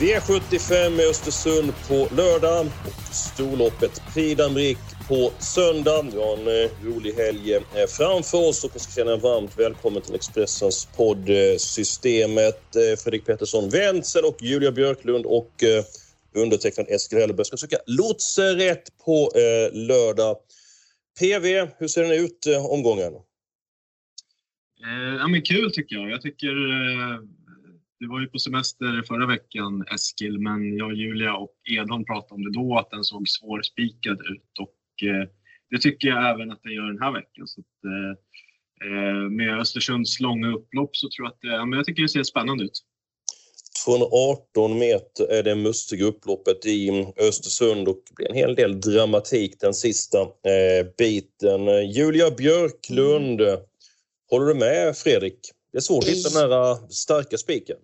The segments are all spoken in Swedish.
V75 i Östersund på lördag och storloppet Prix d'Amérique på söndag. Vi har en eh, rolig helg eh, framför oss och jag ska känna en varmt välkommen till Expressens podd Systemet. Eh, Fredrik Pettersson Wenzel och Julia Björklund och undertecknad Eskil Hellberg ska söka lotsrätt på lördag. PV, hur ser den ut omgången? Eh, ja, men kul tycker jag. Jag tycker eh, du var ju på semester förra veckan Eskil, men jag, Julia och Edholm pratade om det då att den såg svårspikad ut och eh, det tycker jag även att den gör den här veckan. Så att, eh, eh med Östersunds långa upplopp så tror jag att det, ja, men jag tycker det ser spännande ut. 218 meter är det mustiga upploppet i Östersund och det blir en hel del dramatik den sista eh, biten. Julia Björklund, mm. håller du med Fredrik? Det är svårt att hitta den här äh, starka spiken.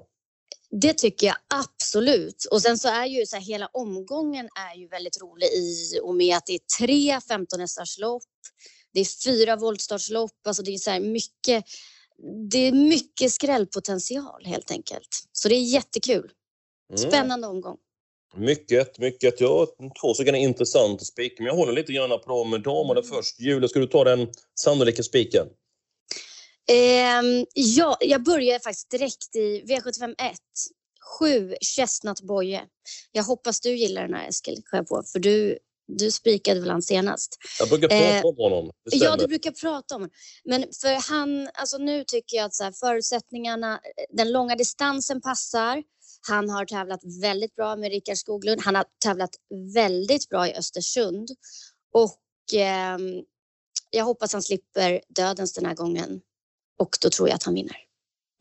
Det tycker jag absolut. Och sen så är ju så här, hela omgången är ju väldigt rolig i och med att det är tre 15 lopp. Det är fyra voltstartslopp. Alltså det är så här mycket. Det är mycket skrällpotential helt enkelt. Så det är jättekul. Mm. Spännande mm. omgång. Mycket, mycket. Jag har två stycken intressanta spikar, men jag håller lite grann på dem. Damerna mm. först. Julia, ska du ta den sannolika spiken? Eh, ja, jag börjar faktiskt direkt i V751. 7 Chestnut Boye. Jag hoppas du gillar den här Eskil, på, för du, du spikade väl han senast? Jag brukar prata eh, om honom. Ja, du brukar prata om honom. Men för han, alltså nu tycker jag att så här, förutsättningarna, den långa distansen passar. Han har tävlat väldigt bra med Rickard Skoglund. Han har tävlat väldigt bra i Östersund. Och eh, jag hoppas han slipper dödens den här gången och då tror jag att han vinner.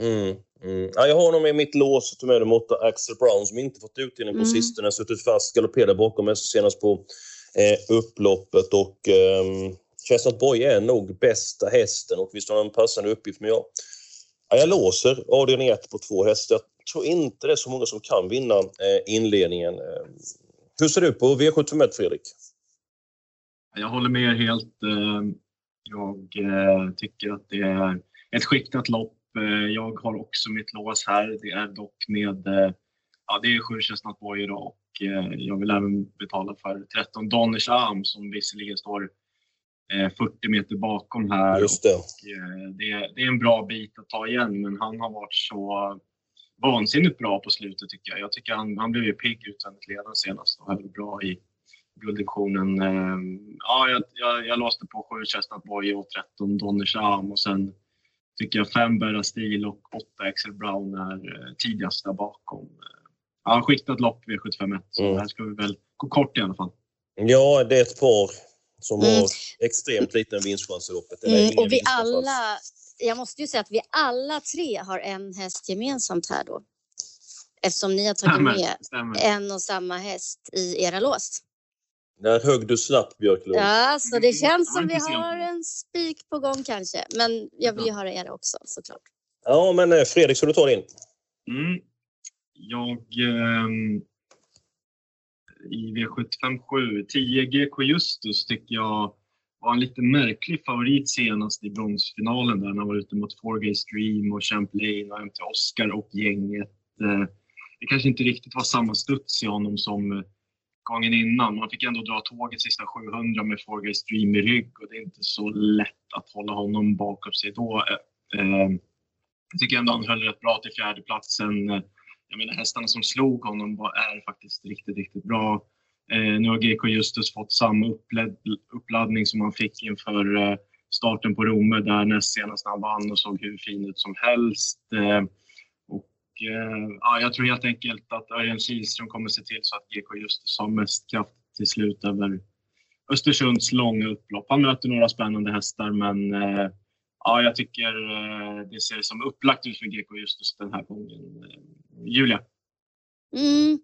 Mm, mm. Ja, jag har honom i mitt lås, dem åtta Axel Brown som inte fått utdelning på mm. sistone, suttit fast, galopperade bakom mig senast på eh, upploppet och eh, Chestnut Boy är nog bästa hästen och visst har han en passande uppgift men jag, ja, jag låser avdelning 1 på två hästar. Jag tror inte det är så många som kan vinna eh, inledningen. Eh, hur ser du på V751 Fredrik? Jag håller med helt. Eh, jag eh, tycker att det är ett skiktat lopp. Eh, jag har också mitt lås här. Det är dock med, eh, ja det är sju Chestnut idag och eh, jag vill även betala för 13 Donners Arm som visserligen står 40 meter bakom här. Just det. Och det, det är en bra bit att ta igen men han har varit så vansinnigt bra på slutet tycker jag. Jag tycker han, han blev ju pigg utvändigt ledande senast och höll bra i gulddivisionen. Ja, jag, jag, jag låste på 7 Chestnut Boy och 13 Donners Arm och sen tycker jag fem Berra Stil och åtta Axel Brown är eh, tidigast där bakom. Ja, skiktat lopp V751 så mm. här ska vi väl gå kort i alla fall. Ja, det är ett par som mm. har extremt liten vinstchans i loppet. Mm, och vi alla, jag måste ju säga att vi alla tre har en häst gemensamt här då. Eftersom ni har tagit stämmer, med stämmer. en och samma häst i era lås. Där högg du snabbt Björklund. Ja, så det känns som vi har en spik på gång kanske. Men jag vill ju höra er också såklart. Ja, men eh, Fredrik, ska du ta din? Mm. Jag... Eh, I V757, 10 GK Justus tycker jag var en lite märklig favorit senast i bronsfinalen där han var ute mot 4G Stream och Champlain och MT Oscar och gänget. Eh, det kanske inte riktigt var samma studs i honom som gången innan. Man fick ändå dra tåget sista 700 med Forgay Stream i rygg och det är inte så lätt att hålla honom bakom sig då. Eh, eh, jag tycker ändå han höll rätt bra till fjärdeplatsen. Eh, jag menar hästarna som slog honom är faktiskt riktigt, riktigt bra. Nu har GK Justus fått samma uppladdning som han fick inför starten på Romme där näst senast han vann och såg hur fin ut som helst. Eh, ja, jag tror helt enkelt att Örjan Kihlström kommer se till så att GK Justus har mest kraft till slut över Östersunds långa upplopp. Han möter några spännande hästar men eh, ja, jag tycker eh, det ser som upplagt ut för GK just den här gången. Julia? Mm,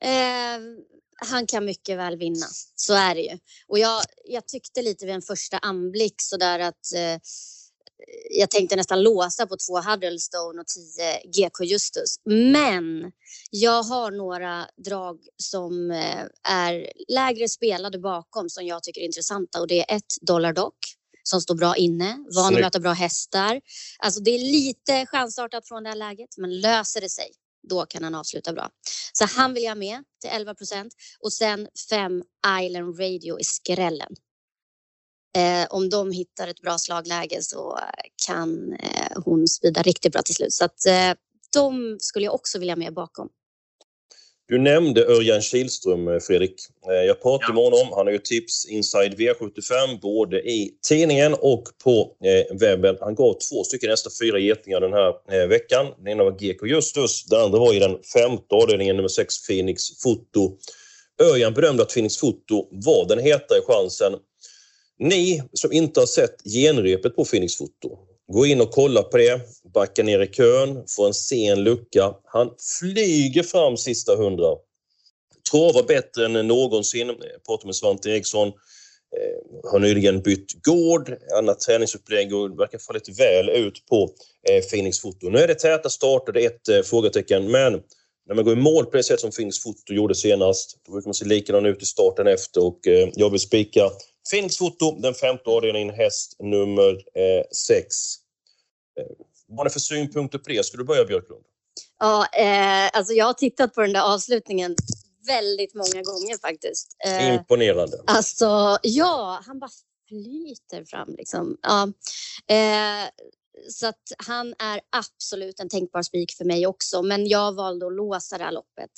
eh, han kan mycket väl vinna, så är det ju. Och jag, jag tyckte lite vid en första anblick sådär att eh, jag tänkte nästan låsa på två Huddlestone och tio GK Justus. Men jag har några drag som eh, är lägre spelade bakom som jag tycker är intressanta och det är ett Dollar Dock som står bra inne, van att möta bra hästar. Alltså det är lite chansartat från det här läget men löser det sig då kan han avsluta bra. Så han vill jag med till 11 procent och sen fem Island Radio i skrällen. Eh, om de hittar ett bra slagläge så kan eh, hon spida riktigt bra till slut. Så att, eh, de skulle jag också vilja med bakom. Du nämnde Örjan Kihlström, eh, Fredrik. Eh, jag pratade ja. med honom. Han har ju tips Inside V75 både i tidningen och på eh, webben. Han gav två stycken nästa fyra getingar den här veckan. Den ena var GK Justus, den andra var i den femte avdelningen, nummer 6, Phoenix Foto. Örjan bedömde att Phoenix Foto var den hetare chansen. Ni som inte har sett genrepet på Phoenix Foto, Gå in och kolla på det, backa ner i kön, få en sen lucka. Han flyger fram sista hundra. Travar bättre än någonsin. Jag pratade med Svante Eriksson. Eh, har nyligen bytt gård, annat träningsupplägg och verkar få lite väl ut på eh, Phoenix Foto. Nu är det täta starter, det är ett eh, frågetecken, men när man går i mål på det sätt som Phoenix Foto gjorde senast, då brukar man se likadan ut i starten efter och jag vill spika Phoenix Foto, den femte avdelningen, häst nummer eh, sex. Eh, vad har ni för synpunkter på det? Ska du börja Björklund? Ja, eh, alltså jag har tittat på den där avslutningen väldigt många gånger faktiskt. Eh, Imponerande. Alltså, ja, han bara flyter fram liksom. Ja. Eh, så att han är absolut en tänkbar spik för mig också, men jag valde att låsa det här loppet.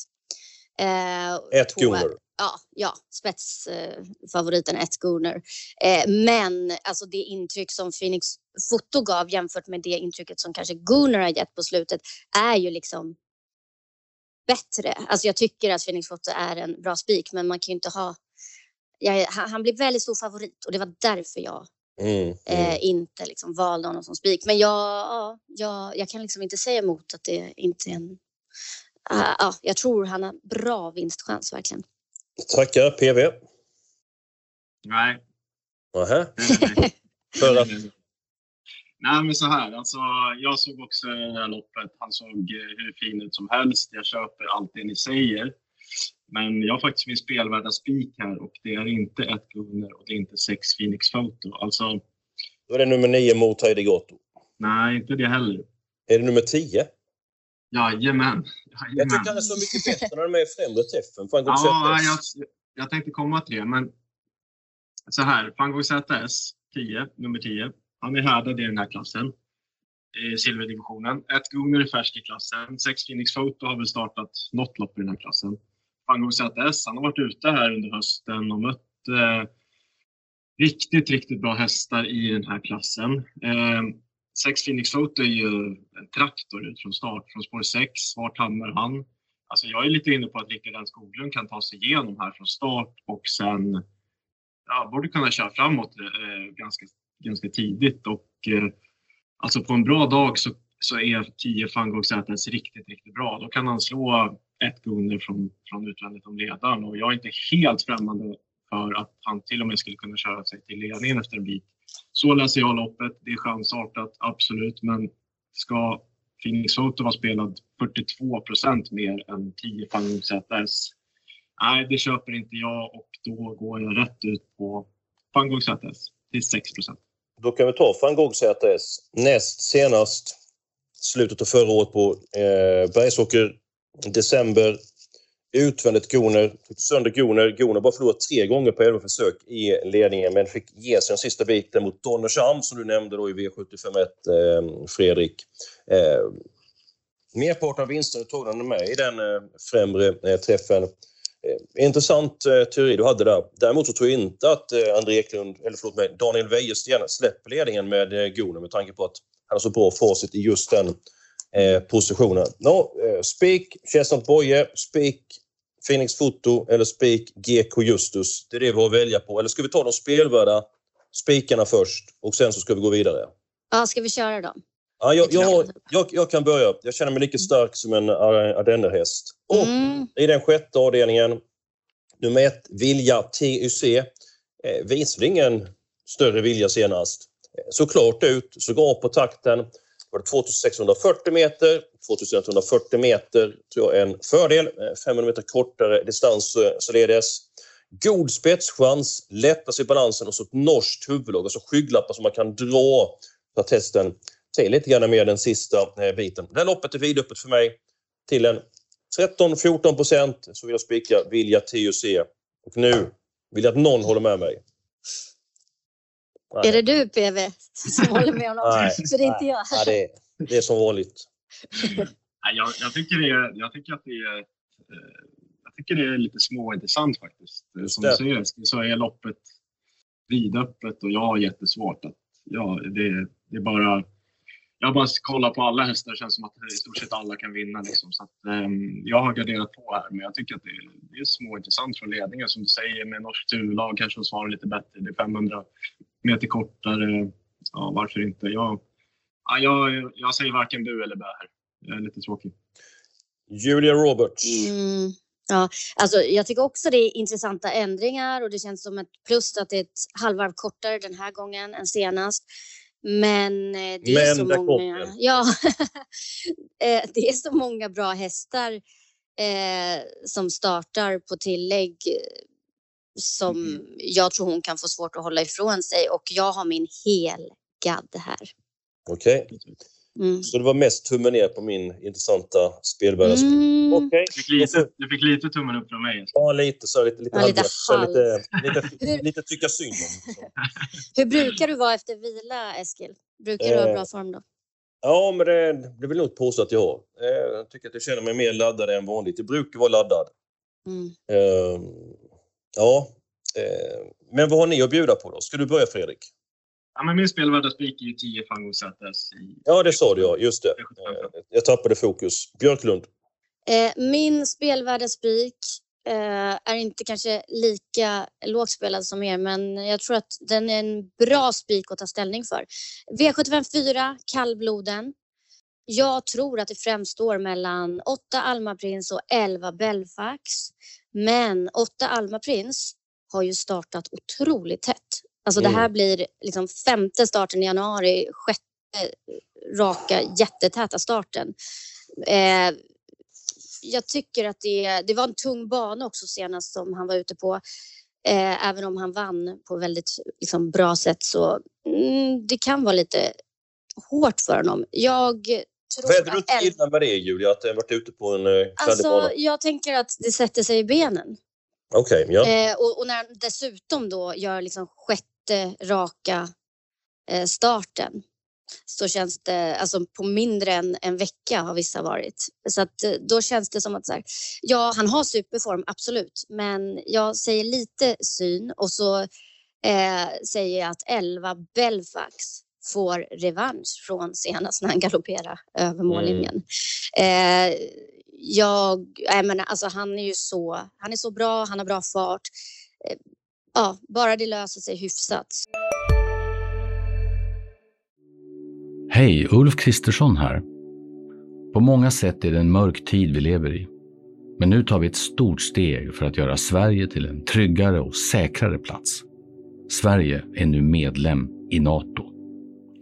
Eh, Ett Gunnar ja, ja spetsfavoriten eh, ett Gunner. Eh, men alltså det intryck som Phoenix Foto gav jämfört med det intrycket som kanske Gunnar har gett på slutet är ju liksom bättre. Alltså jag tycker att Phoenix Foto är en bra spik, men man kan ju inte ha. Jag, han blir väldigt stor favorit och det var därför jag mm, mm. Eh, inte liksom valde honom som spik. Men jag, ja, jag, jag kan liksom inte säga emot att det inte är en. Uh, ja, jag tror han har bra vinstchans verkligen. Tackar PV. Nej. Nähä? För att... Nej men så här, alltså, jag såg också det här loppet. Han såg eh, hur fin ut som helst. Jag köper allt det ni säger. Men jag har faktiskt min spelvärda spik här och det är inte ett Gunner och det är inte sex Phoenix Photo. Alltså... Då är det nummer nio mot Heidi Gotto. Nej, inte det heller. Är det nummer tio? Jajamän. Jag tycker han är så mycket bättre när de är i främre träffen. ja, jag, jag tänkte komma till det, men så här. Fango ZS 10, nummer 10. Han är härdad i den här klassen. I silverdivisionen. Ett Gunnar är färsk i klassen. Sex Phoenix Photo har väl startat något lopp i den här klassen. Fango ZS, han har varit ute här under hösten och mött eh, riktigt, riktigt bra hästar i den här klassen. Eh, Sex Phoenix Photo är ju en traktor ut från start, från spår 6. Vart hamnar han? Alltså jag är lite inne på att Rickard Skoglund kan ta sig igenom här från start och sen ja, borde kunna köra framåt eh, ganska, ganska tidigt. Och, eh, alltså på en bra dag så, så är 10 Fangog riktigt, riktigt bra. Då kan han slå ett Gunner från, från utvändigt om ledaren och jag är inte helt främmande för att han till och med skulle kunna köra sig till ledningen efter en bit. Så läser jag loppet. Det är chansartat, absolut. Men ska Phoenix Photo ha spelat 42 procent mer än 10 Fangum ZS? Nej, det köper inte jag och då går jag rätt ut på Fangog ZS till 6 procent. Då kan vi ta Fangog ZS näst senast slutet av förra året på eh, Bergsåker december utvändigt Goner, sönder Goner. Goner bara förlorat tre gånger på elva försök i ledningen men fick ge sig den sista biten mot Donnersham som du nämnde då i V751 eh, Fredrik. Eh, merparten av vinsterna tog han med i den eh, främre eh, träffen. Eh, intressant eh, teori du hade där. Däremot så tror jag inte att eh, André Eklund, eller förlåt mig, Daniel Wäjersten släpper ledningen med eh, Goner med tanke på att han har så bra facit i just den eh, positionen. No, eh, spik Chestnut Boye, spik Phoenix Foto eller spik GK Justus. Det är det vi har att välja på. Eller ska vi ta de spelvärda spikarna först och sen så ska vi gå vidare? Ja, ska vi köra dem? Ja, jag, jag, jag, jag kan börja. Jag känner mig lika stark som en ardennerhäst. Och Mm. i den sjätte avdelningen, nummer ett, Vilja TUC. Eh, visade ingen större vilja senast. Eh, såg klart ut, såg bra på takten. Var det 2640 meter, 2140 meter tror jag är en fördel. Eh, 500 meter kortare distans eh, således. God spetschans, lättast i balansen och så ett norskt huvudlag, alltså skygglappar som man kan dra för att hästen till lite grann med den sista eh, biten. Det här loppet är vidöppet för mig till en 13-14 procent så vill jag spika Vilja TUC. Och nu vill jag att någon håller med mig. Nej. Är det du PV som håller med honom? Nej. För det är inte jag. Ja, det, är, det är som vanligt. Nej, jag, jag, tycker det är, jag tycker att det är, eh, jag tycker det är lite småintressant faktiskt. Eh, Som du säger så är loppet vidöppet och jag har jättesvårt att, ja, det, det är bara, jag bara kollar på alla hästar det känns som att i stort sett alla kan vinna liksom. Så att, ehm, jag har garderat på här men jag tycker att det är, det är småintressant från ledningen som du säger med norskt huvudlag kanske de svarar lite bättre. Det är 500 meter kortare. Ja, varför inte? Jag, ja, jag, jag säger varken du eller bä här. Jag är lite tråkig. Julia Roberts. Mm. Ja, alltså jag tycker också det är intressanta ändringar och det känns som ett plus att det är ett halvvarv kortare den här gången än senast. Men eh, det är Men så många. Ja, Eh, det är så många bra hästar eh, som startar på tillägg som jag tror hon kan få svårt att hålla ifrån sig och jag har min helgadd här. Okej, Mm. så det var mest tummen ner på min intressanta spelvärldsspel. Mm. Okej, Du fick lite, du fick lite tummen upp från mig. ja, lite så. Lite, lite, Ja, lite halv. lite, lite, lite tycka synd om. Hur brukar du vara efter vila, Eskil? Brukar du ha Eh, bra form då? Ja, men det, det vill nog påstå att jag har. Eh, Jag tycker att jag känner mig mer laddad än vanligt. Jag brukar vara laddad. Mm. Eh, Ja, eh, men vad har ni att bjuda på då? Ska du börja Fredrik? Ja, men min spelvärda spik är ju 10 Fango ZS. I, Ja, det sa du ja. Just det. Eh, Jag tappade fokus. Björklund. Eh, min spelvärda spik är inte kanske lika lågt spelad som er, men jag tror att den är en bra spik att ta ställning för. V75 4, kallbloden. Jag tror att det främst står mellan 8 Alma Prins och 11 Belfax. Men 8 Alma Prins har ju startat otroligt tätt. Alltså det här Mm. blir liksom femte starten i januari, sjätte raka jättetäta starten. Eh, jag tycker att det, det var en tung bana också senast som han var ute på. Eh, även om han vann på väldigt liksom, bra sätt så mm, det kan vara lite hårt för honom. Jag tror Vad är det du att inte med det Julia? Att den varit ute på en eh, Alltså, jag tänker att det sätter sig i benen. Okej, ja. Eh, och, och när han dessutom då gör liksom sjätte raka eh, starten så känns det, alltså på mindre än en vecka har vissa varit. Så att eh, då känns det som att så här, ja, han har superform, absolut. Men jag säger lite syn och så eh, säger jag att 11 Belfax får revansch från senast när han galopperade över mållinjen. Eh, jag, jag menar, alltså han är ju så, han är så bra, han har bra fart. Eh, ja, bara det löser sig hyfsat. Hej, Ulf Kristersson här. På många sätt är det en mörk tid vi lever i. Men nu tar vi ett stort steg för att göra Sverige till en tryggare och säkrare plats. Sverige är nu medlem i Nato.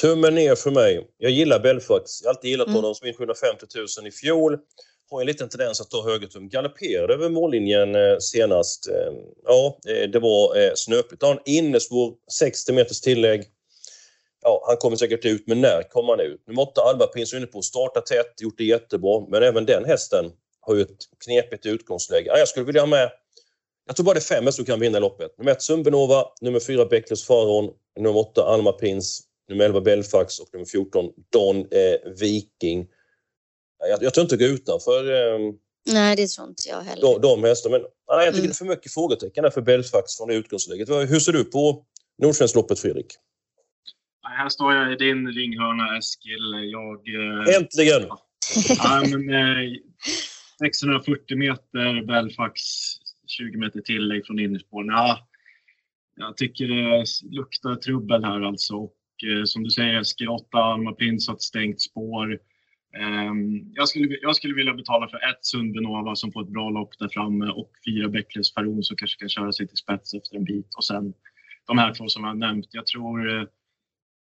Tummen ner för mig. Jag gillar Belfax. Jag har alltid gillat Mm. honom som in 750 000 i fjol. Har en liten tendens att ta högertum. Galopperade över mållinjen eh, senast. Eh, ja, eh, det var snöpligt. Har en innesvår 60 meters tillägg. Ja, han kommer säkert ut, men när kommer han ut? Nummer 8, Alba Prins inne på att starta tätt, gjort det jättebra. Men även den hästen har ju ett knepigt utgångsläge. Ja, jag skulle vilja ha med jag tror bara det är fem som kan vinna loppet. Nummer ett Sumbenova, nummer fyra Becklers Faron, nummer åtta Alma Prins nummer 11 Belfax och nummer 14 Don eh, Viking. Jag, jag tror inte gå utanför eh, Nej, det tror inte jag heller. de, de hästarna. Men nej, jag tycker Mm. det är för mycket frågetecken där för Belfax från det utgångsläget. Hur ser du på Nordsvenskloppet Fredrik? Här står jag i din ringhörna Eskil. Jag... Eh, Äntligen! ja, men, eh, 640 meter Belfax, 20 meter tillägg från innerspår. Ja, jag tycker det luktar trubbel här alltså. Och, och som du säger SG8, Alma Pins har ett stängt spår. Ehm, jag, skulle, jag skulle vilja betala för ett Sundbenova som får ett bra lopp där framme och fyra Beckles Faron som kanske kan köra sig till spets efter en bit. Och sen de här två som jag har nämnt. Jag tror,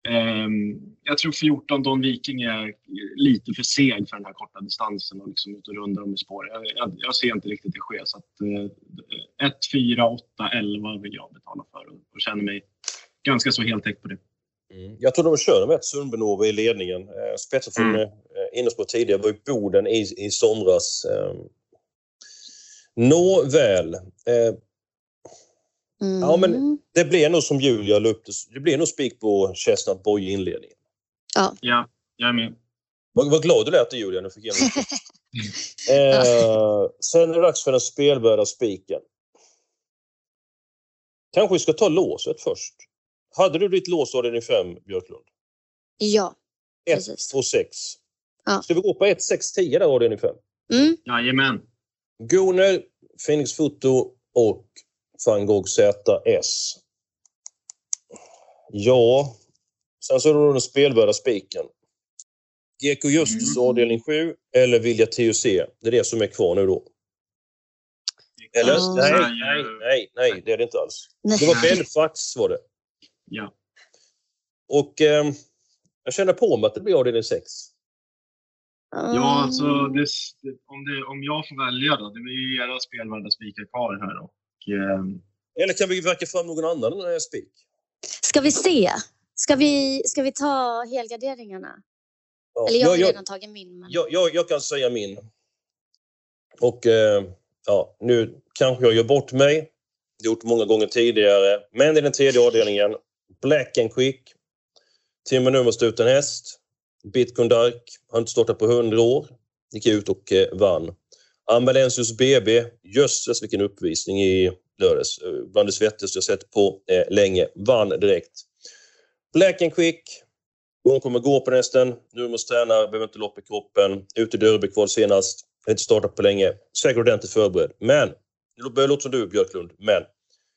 ehm, jag tror 14 Don Viking är lite för seg för den här korta distansen och liksom ut och runda dem i spår. Jag, jag, jag ser inte riktigt det ske. Så att, eh, 1, 4, 8, 11 vill jag betala för och, och känner mig ganska så heltäckt på det. Mm. Jag tror de körde med Sundbenova i ledningen. Eh, Spetsade från Mm. eh, innerspår tidigare. var i Boden i, i somras. Eh, Nåväl. Eh, Mm. Ja, men- det blev nog som Julia la upp det. Det blev nog spik på Chestnut Boy i inledningen. Ja, jag är med. Vad, vad glad du lät Julia när du fick igenom det. eh, Sen är det dags för den spelvärda spiken. Kanske vi ska ta låset först. Hade du ditt lås avdelning 5, Björklund? Ja, 1, Precis. 2, 6. Ja. Ska vi gå på 1, 6, 10 där avdelning 5? mm. Jajamän. Goner, Phoenix Foto och van Gogh ZS. Ja, sen så är det den spelvärda spiken. GK Justus Mm. avdelning 7 eller Vilja TUC. Det är det som är kvar nu då. Eller? Ja. Nej, nej, nej, nej, det är det inte alls. Det var Belfax var det. Ja. Och eh, jag känner på mig att det blir avdelning 6. Ja, alltså det, det- om, det, om jag får välja då. Det blir ju era spelvärda spikar kvar här. Och, ehm, Eller kan vi verka fram någon annan spik? Ska vi se? Ska vi, ska vi ta helgarderingarna? Ja. Eller jag har jag, redan tagit min. Men... jag, jag, jag kan säga min. Och eh, ja, nu kanske jag gör bort mig. Det har gjort många gånger tidigare. Men i den tredje avdelningen, Black and Quick. Timmer nummer utan häst. Bitcoin Dark har inte startat på 100 år. Gick ut och eh, vann. Ambulensius BB, jösses vilken uppvisning i lördags. Eh, Bland det svettigaste jag sett på eh, länge. Vann direkt. Black and Quick. Hon kommer gå på hästen. Nu måste träna, behöver inte lopp i kroppen. Ut i Dörbykval senast. Har inte startat på länge. Säkert ordentligt förberedd. Men, det börjar låta som du Björklund, men.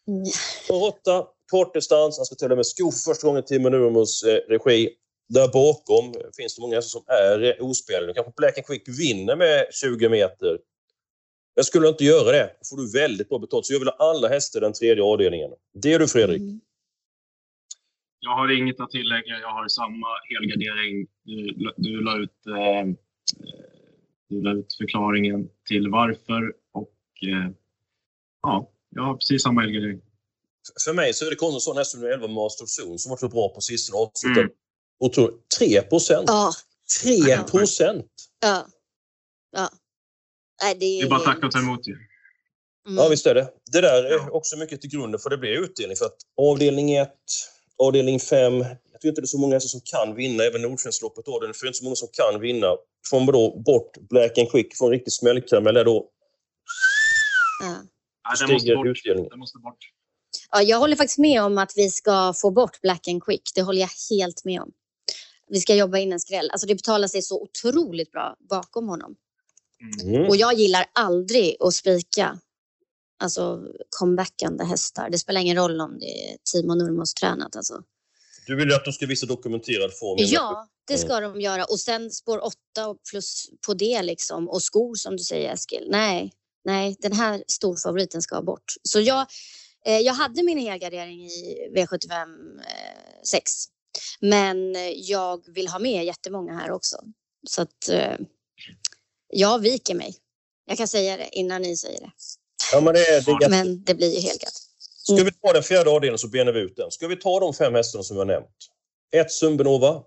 Mm. Åtta, kort distans. Han ska tävla med skor för första gången i Timo Nurmos eh, regi. Där bakom finns det många som är eh, ospelade. Kanske Black and Quick vinner med 20 meter. Jag skulle inte göra det. Då får du väldigt bra betalt. Så jag vill ha alla hästar i den tredje avdelningen. Det är du Fredrik. Mm. jag har inget att tillägga. Jag har samma helgardering. Du, du la ut eh, eh, du la ut förklaringen till varför. Och eh, ja, jag har precis samma helgardering. För mig så är det konstigt sån häst som 11 Master of Zone som varit så bra på sistone. Avslutat Mm. otroligt. 3 procent. Ja, 3 procent! ja. ja. Nej, det Det är är bara att tacka och ta emot ju. Mm. Ja, visst är det. Det där är Ja. också mycket till grunden för det blir utdelning. För att avdelning 1, avdelning 5, jag tror inte det är så många som kan vinna. Även Nordsvenskloppet avdelning 4, inte så många som kan vinna. Får man då bort Black and Quick från riktig smällkaramell är då Ja. Nej, den måste stiger bort. utdelningen. Den måste bort. Ja, jag håller faktiskt med om att vi ska få bort Black and Quick. Det håller jag helt med om. Vi ska jobba in en skräll. Alltså det betalar sig så otroligt bra bakom honom. Mm. Och jag gillar aldrig att spika alltså comebackande hästar. Det spelar ingen roll om det är Timo Nurmos tränat. Alltså. Du vill att de ska visa dokumenterad form. Ja, det ska de göra. Och sen spår åtta och plus på det liksom. Och skor som du säger Eskil. Nej, nej, den här storfavoriten ska bort. Så jag, jag hade min helgardering i V75 eh, 6. Men eh, jag vill ha med jättemånga här också. Så att eh, jag viker mig. Jag kan säga det innan ni säger det. Ja, men det det. Men det blir ju helgat. Ska vi ta den fjärde avdelningen så benar vi ut den. Ska vi ta de fem hästarna som vi har nämnt? Ett Sumbenova,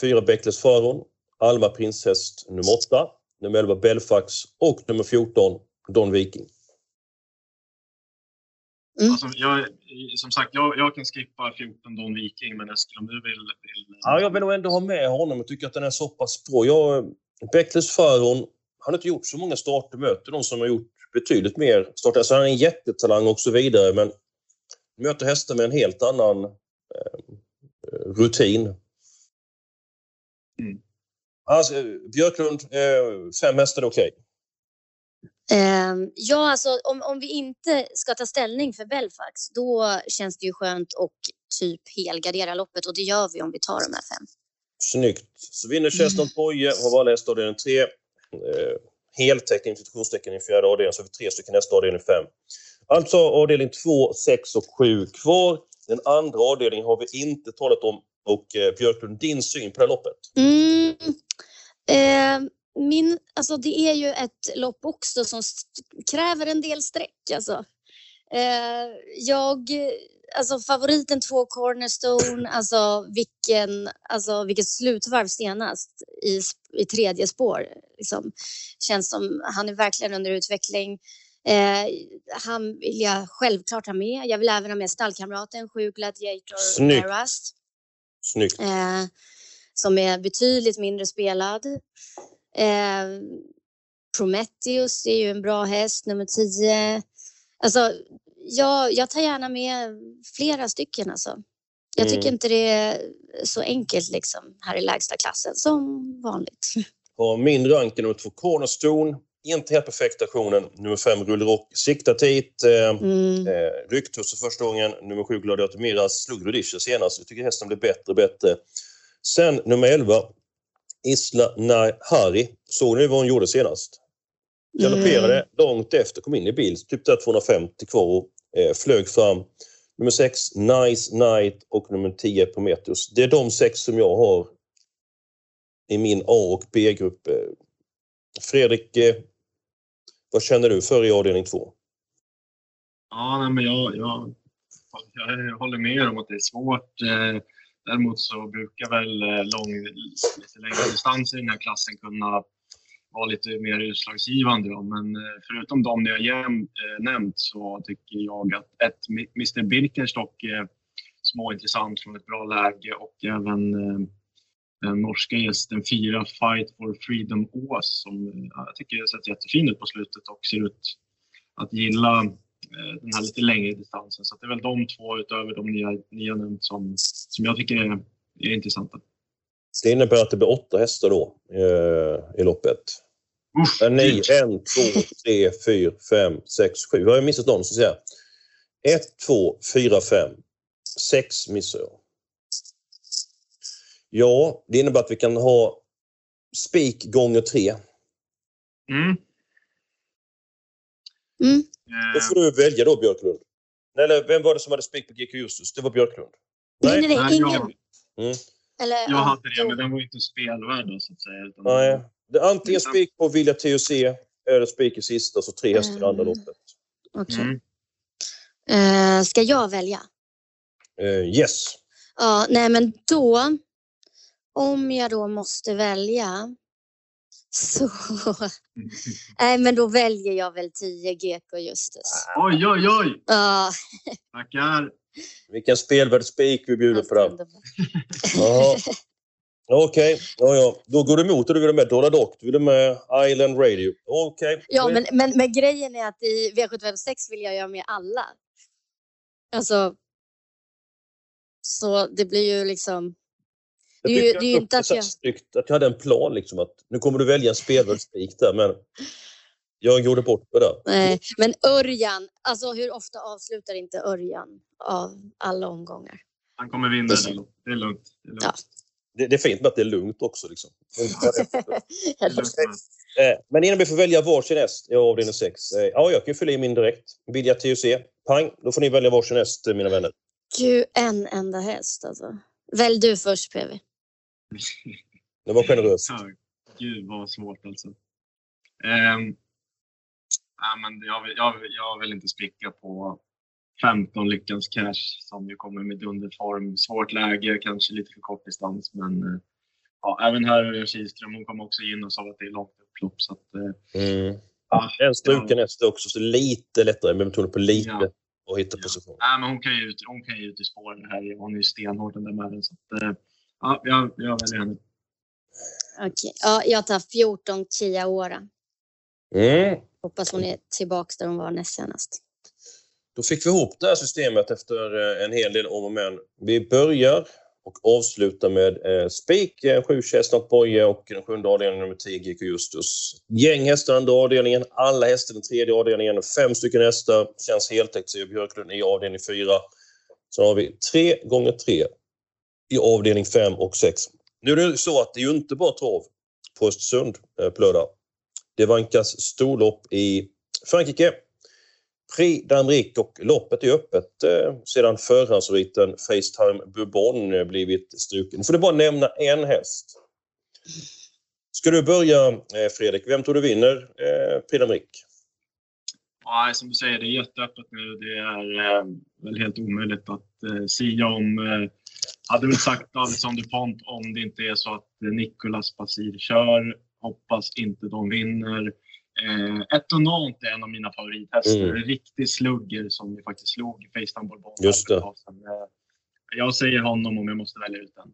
fyra Beckles Faron, Alma Prinshäst nummer 8, nummer 11 Belfax och nummer 14 Don Viking. Mm. Alltså, jag, som sagt, jag, jag kan skippa 14 Don Viking, men Eskil om du vill, vill... Ja, jag vill nog ändå ha med honom. Jag tycker att den är så pass bra. Jag, Beckles Faron, han har inte gjort så många starter, möter de som har gjort betydligt mer starter. Alltså, han är en jättetalang och så vidare, men möter hästar med en helt annan eh, rutin. Mm. Alltså, Björklund, eh, fem hästar är okej? Okay. Eh, ja, alltså om, om vi inte ska ta ställning för Belfax, då känns det ju skönt att typ helgardera loppet och det gör vi om vi tar de här fem. Snyggt. Så vinner Cheston. Poje, har bara läst avdelning tre. Eh, heltäckning, institutionstecken i fjärde avdelningen, så har vi tre stycken nästa avdelning fem. Alltså avdelning två, sex och sju kvar. Den andra avdelningen har vi inte talat om. Och eh, Björklund, din syn på det här loppet? Mm. Eh, min, alltså det är ju ett lopp också som kräver en del streck. Alltså. Eh, jag, alltså favoriten två Cornerstone, alltså vilken, alltså vilket slutvarv senast i, i tredje spår. Liksom. Känns som han är verkligen under utveckling. Eh, han vill jag självklart ha med. Jag vill även ha med stallkamraten, sju Gladiator Snyggt. Snyggt. Eh, som är betydligt mindre spelad. Eh, Prometheus är ju en bra häst, nummer 10. Alltså, jag, jag tar gärna med flera stycken alltså. Jag tycker mm. inte det är så enkelt liksom här i lägsta klassen som vanligt. På min rank är nummer två Cornerstone. Inte helt perfekt aktionen. Nummer fem Rullrock siktat hit. Eh, mm. eh, Rycktusse första gången. Nummer sju Gladiator Miras slog Rudisha senast. Jag tycker hästen blir bättre och bättre. Sen nummer 11 Isla Nahari. Såg ni vad hon gjorde senast? Galopperade mm. långt efter, kom in i bil, typ där 250 kvar eh, flög fram. Nummer 6, Nice Night och nummer 10, Prometheus. Det är de sex som jag har i min A och B-grupp. Eh, Fredrik, eh, vad känner du för i avdelning 2? Ja, nej, men jag, jag, jag håller med om att det är svårt. Eh, Däremot så brukar väl eh, lång, lite längre distanser i den här klassen kunna vara lite mer utslagsgivande. Då. Men eh, förutom de ni har jäm, eh, nämnt så tycker jag att ett Mr Birkenstock är småintressant från ett bra läge och även eh, den norska gästen fyra Fight for Freedom Ås som jag tycker sett jättefin ut på slutet och ser ut att gilla den här lite längre distansen. Så det är väl de två utöver de ni har nämnt som, som jag tycker är, är intressanta. Det innebär att det blir åtta hästar då eh, i loppet. Uff, nio, en, två, tre, fyra, fem, sex, sju. Har jag missat någon så säger jag. Ett, två, fyra, fem. Sex missar jag. Ja, det innebär att vi kan ha spik gånger tre. Mm. Mm. Då får du välja då Björklund. Eller vem var det som hade spik på GK Justus? Det var Björklund. Nej, nej, nej ingen. Mm. Eller, jag hade det, men den var inte spelvärd då, så att säga. Utan nej. Det är antingen spik på Vilja TUC eller spik i sista, så tre hästar i andra mm. loppet. Okay. Mm. Uh, ska jag välja? Uh, yes. Ja, nej men då, om jag då måste välja så... Nej, men då väljer jag väl 10 GK Justus. Oj, oj, oj! Ja. Tackar! Vilken spelvärd spik vi bjuder på den. Okej, okay. ja, ja. då går du emot och du vill med Dollar Dock, du vill med Island Radio. Okej. Okay. Ja, men, men, men grejen är att i V756 vill jag göra med alla. Alltså. Så det blir ju liksom. Jag det, är, det är inte att jag... Snyggt att jag hade en plan liksom att nu kommer du välja en spelvärldsspik där men jag gjorde bort det där. Nej, men Örjan, alltså hur ofta avslutar inte Örjan av alla omgångar? Han kommer vinna det, det är lugnt. Det är, lugnt. Ja. Det, det, är fint med att det är lugnt också. Liksom. Eh, men innan vi får välja varsin häst i avdelning 6. Eh, ja, jag kan fylla i min direkt. Vilja TUC. Pang, då får ni välja varsin häst mina vänner. Gud, en enda häst alltså. Välj du först PV. Det var generöst. Gud vad svårt alltså. Um, ja, men jag, vill, jag, jag vill inte spricka på 15 Lyckans Cash som ju kommer med dunderform. Svårt läge, kanske lite för kort distans men uh, ja, även här är Kihlström, hon kommer också in och sa att det är långt upplopp. Så att, uh, mm. ja, en struken ja. häst också, så lite lättare med betoning på lite. Ja. och hitta position. Ja, men hon kan ju ut, hon kan ju ut i spåren här. Hon är ju stenhård den där Madden. Så att, eh, ja, jag, jag väljer henne. Okej, ja, jag tar 14 Kia Ora. Mm. Hoppas hon är tillbaka där hon var näst senast. Då fick vi ihop det här systemet efter eh, en hel del om och men. Vi börjar och avslutar med eh, Spik, eh, 7 Chestnut Boye och den sjunde avdelningen nummer 10 GK Justus. Gäng hästar andra avdelningen, alla hästar den tredje avdelningen, fem stycken hästar. Känns heltäckt, säger Björklund i avdelning 4. Så har vi 3 gånger 3 i avdelning 5 och 6. Nu är det så att det är ju inte bara trav på Östersund eh, på lördag. Det vankas storlopp i Frankrike. Prix d'Amérique och loppet är öppet eh, sedan förhandsriten Facetime Bourbon eh, blivit struken. Nu får du bara nämna en häst. Ska du börja eh, Fredrik? Vem tror du vinner eh, Prix d'Amérique? Nej, som du säger, det är jätteöppet nu. Det är eh, väl helt omöjligt att eh, sia om. Eh, hade väl sagt Alexander Pont om det inte är så att Nicolas Basir kör. Hoppas inte de vinner. Eh, Etonant är en av mina favorithästar. Mm. En riktig slugger som vi faktiskt slog i Facetime Bourbon. Just det. Eh, Jag säger honom om jag måste välja ut en.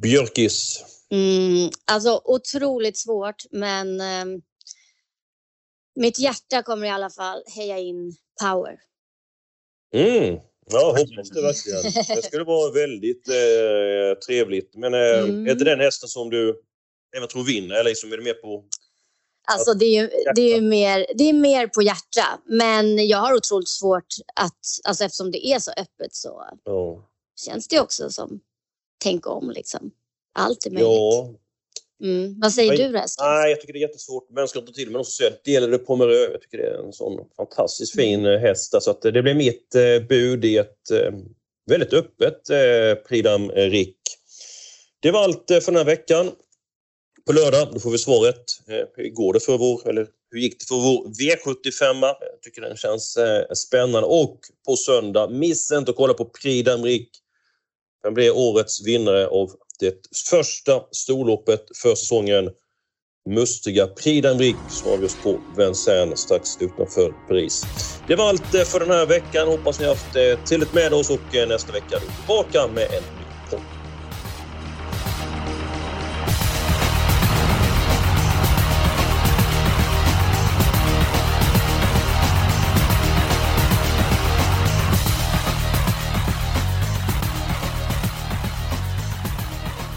Björkis. Mm, alltså otroligt svårt, men eh, mitt hjärta kommer i alla fall heja in Power. Mm. Ja, hoppas det verkligen. Det skulle vara väldigt eh, trevligt. Men eh, Mm. är det den hästen som du även tror vinner? Eller liksom är du med på... Alltså det är ju, det är ju mer, det är mer på hjärta, men jag har otroligt svårt att, alltså eftersom det är så öppet så Ja. känns det också som tänk om liksom. Allt är möjligt. ja. Mm. Vad säger Nej. du älskling? Nej, jag tycker det är jättesvårt. Men ska inte till men också säga Delade Pomerö. Jag tycker det är en sån fantastiskt fin eh, häst. Så att eh, det blir mitt eh, bud i ett väldigt öppet eh, Pridam Rick. Det var allt för den här veckan. På lördag då får vi svaret. Hur går det för vår, eller hur gick det för vår V75? Jag tycker den känns spännande. Och på söndag, missa inte att kolla på Pridam Rick. Den blir årets vinnare av det första storloppet för säsongen. Mustiga Prix d'Amérique som avgörs på Vincennes strax utanför Paris. Det var allt för den här veckan. Hoppas ni har haft eh, trevligt med oss och eh, nästa vecka är vi tillbaka med en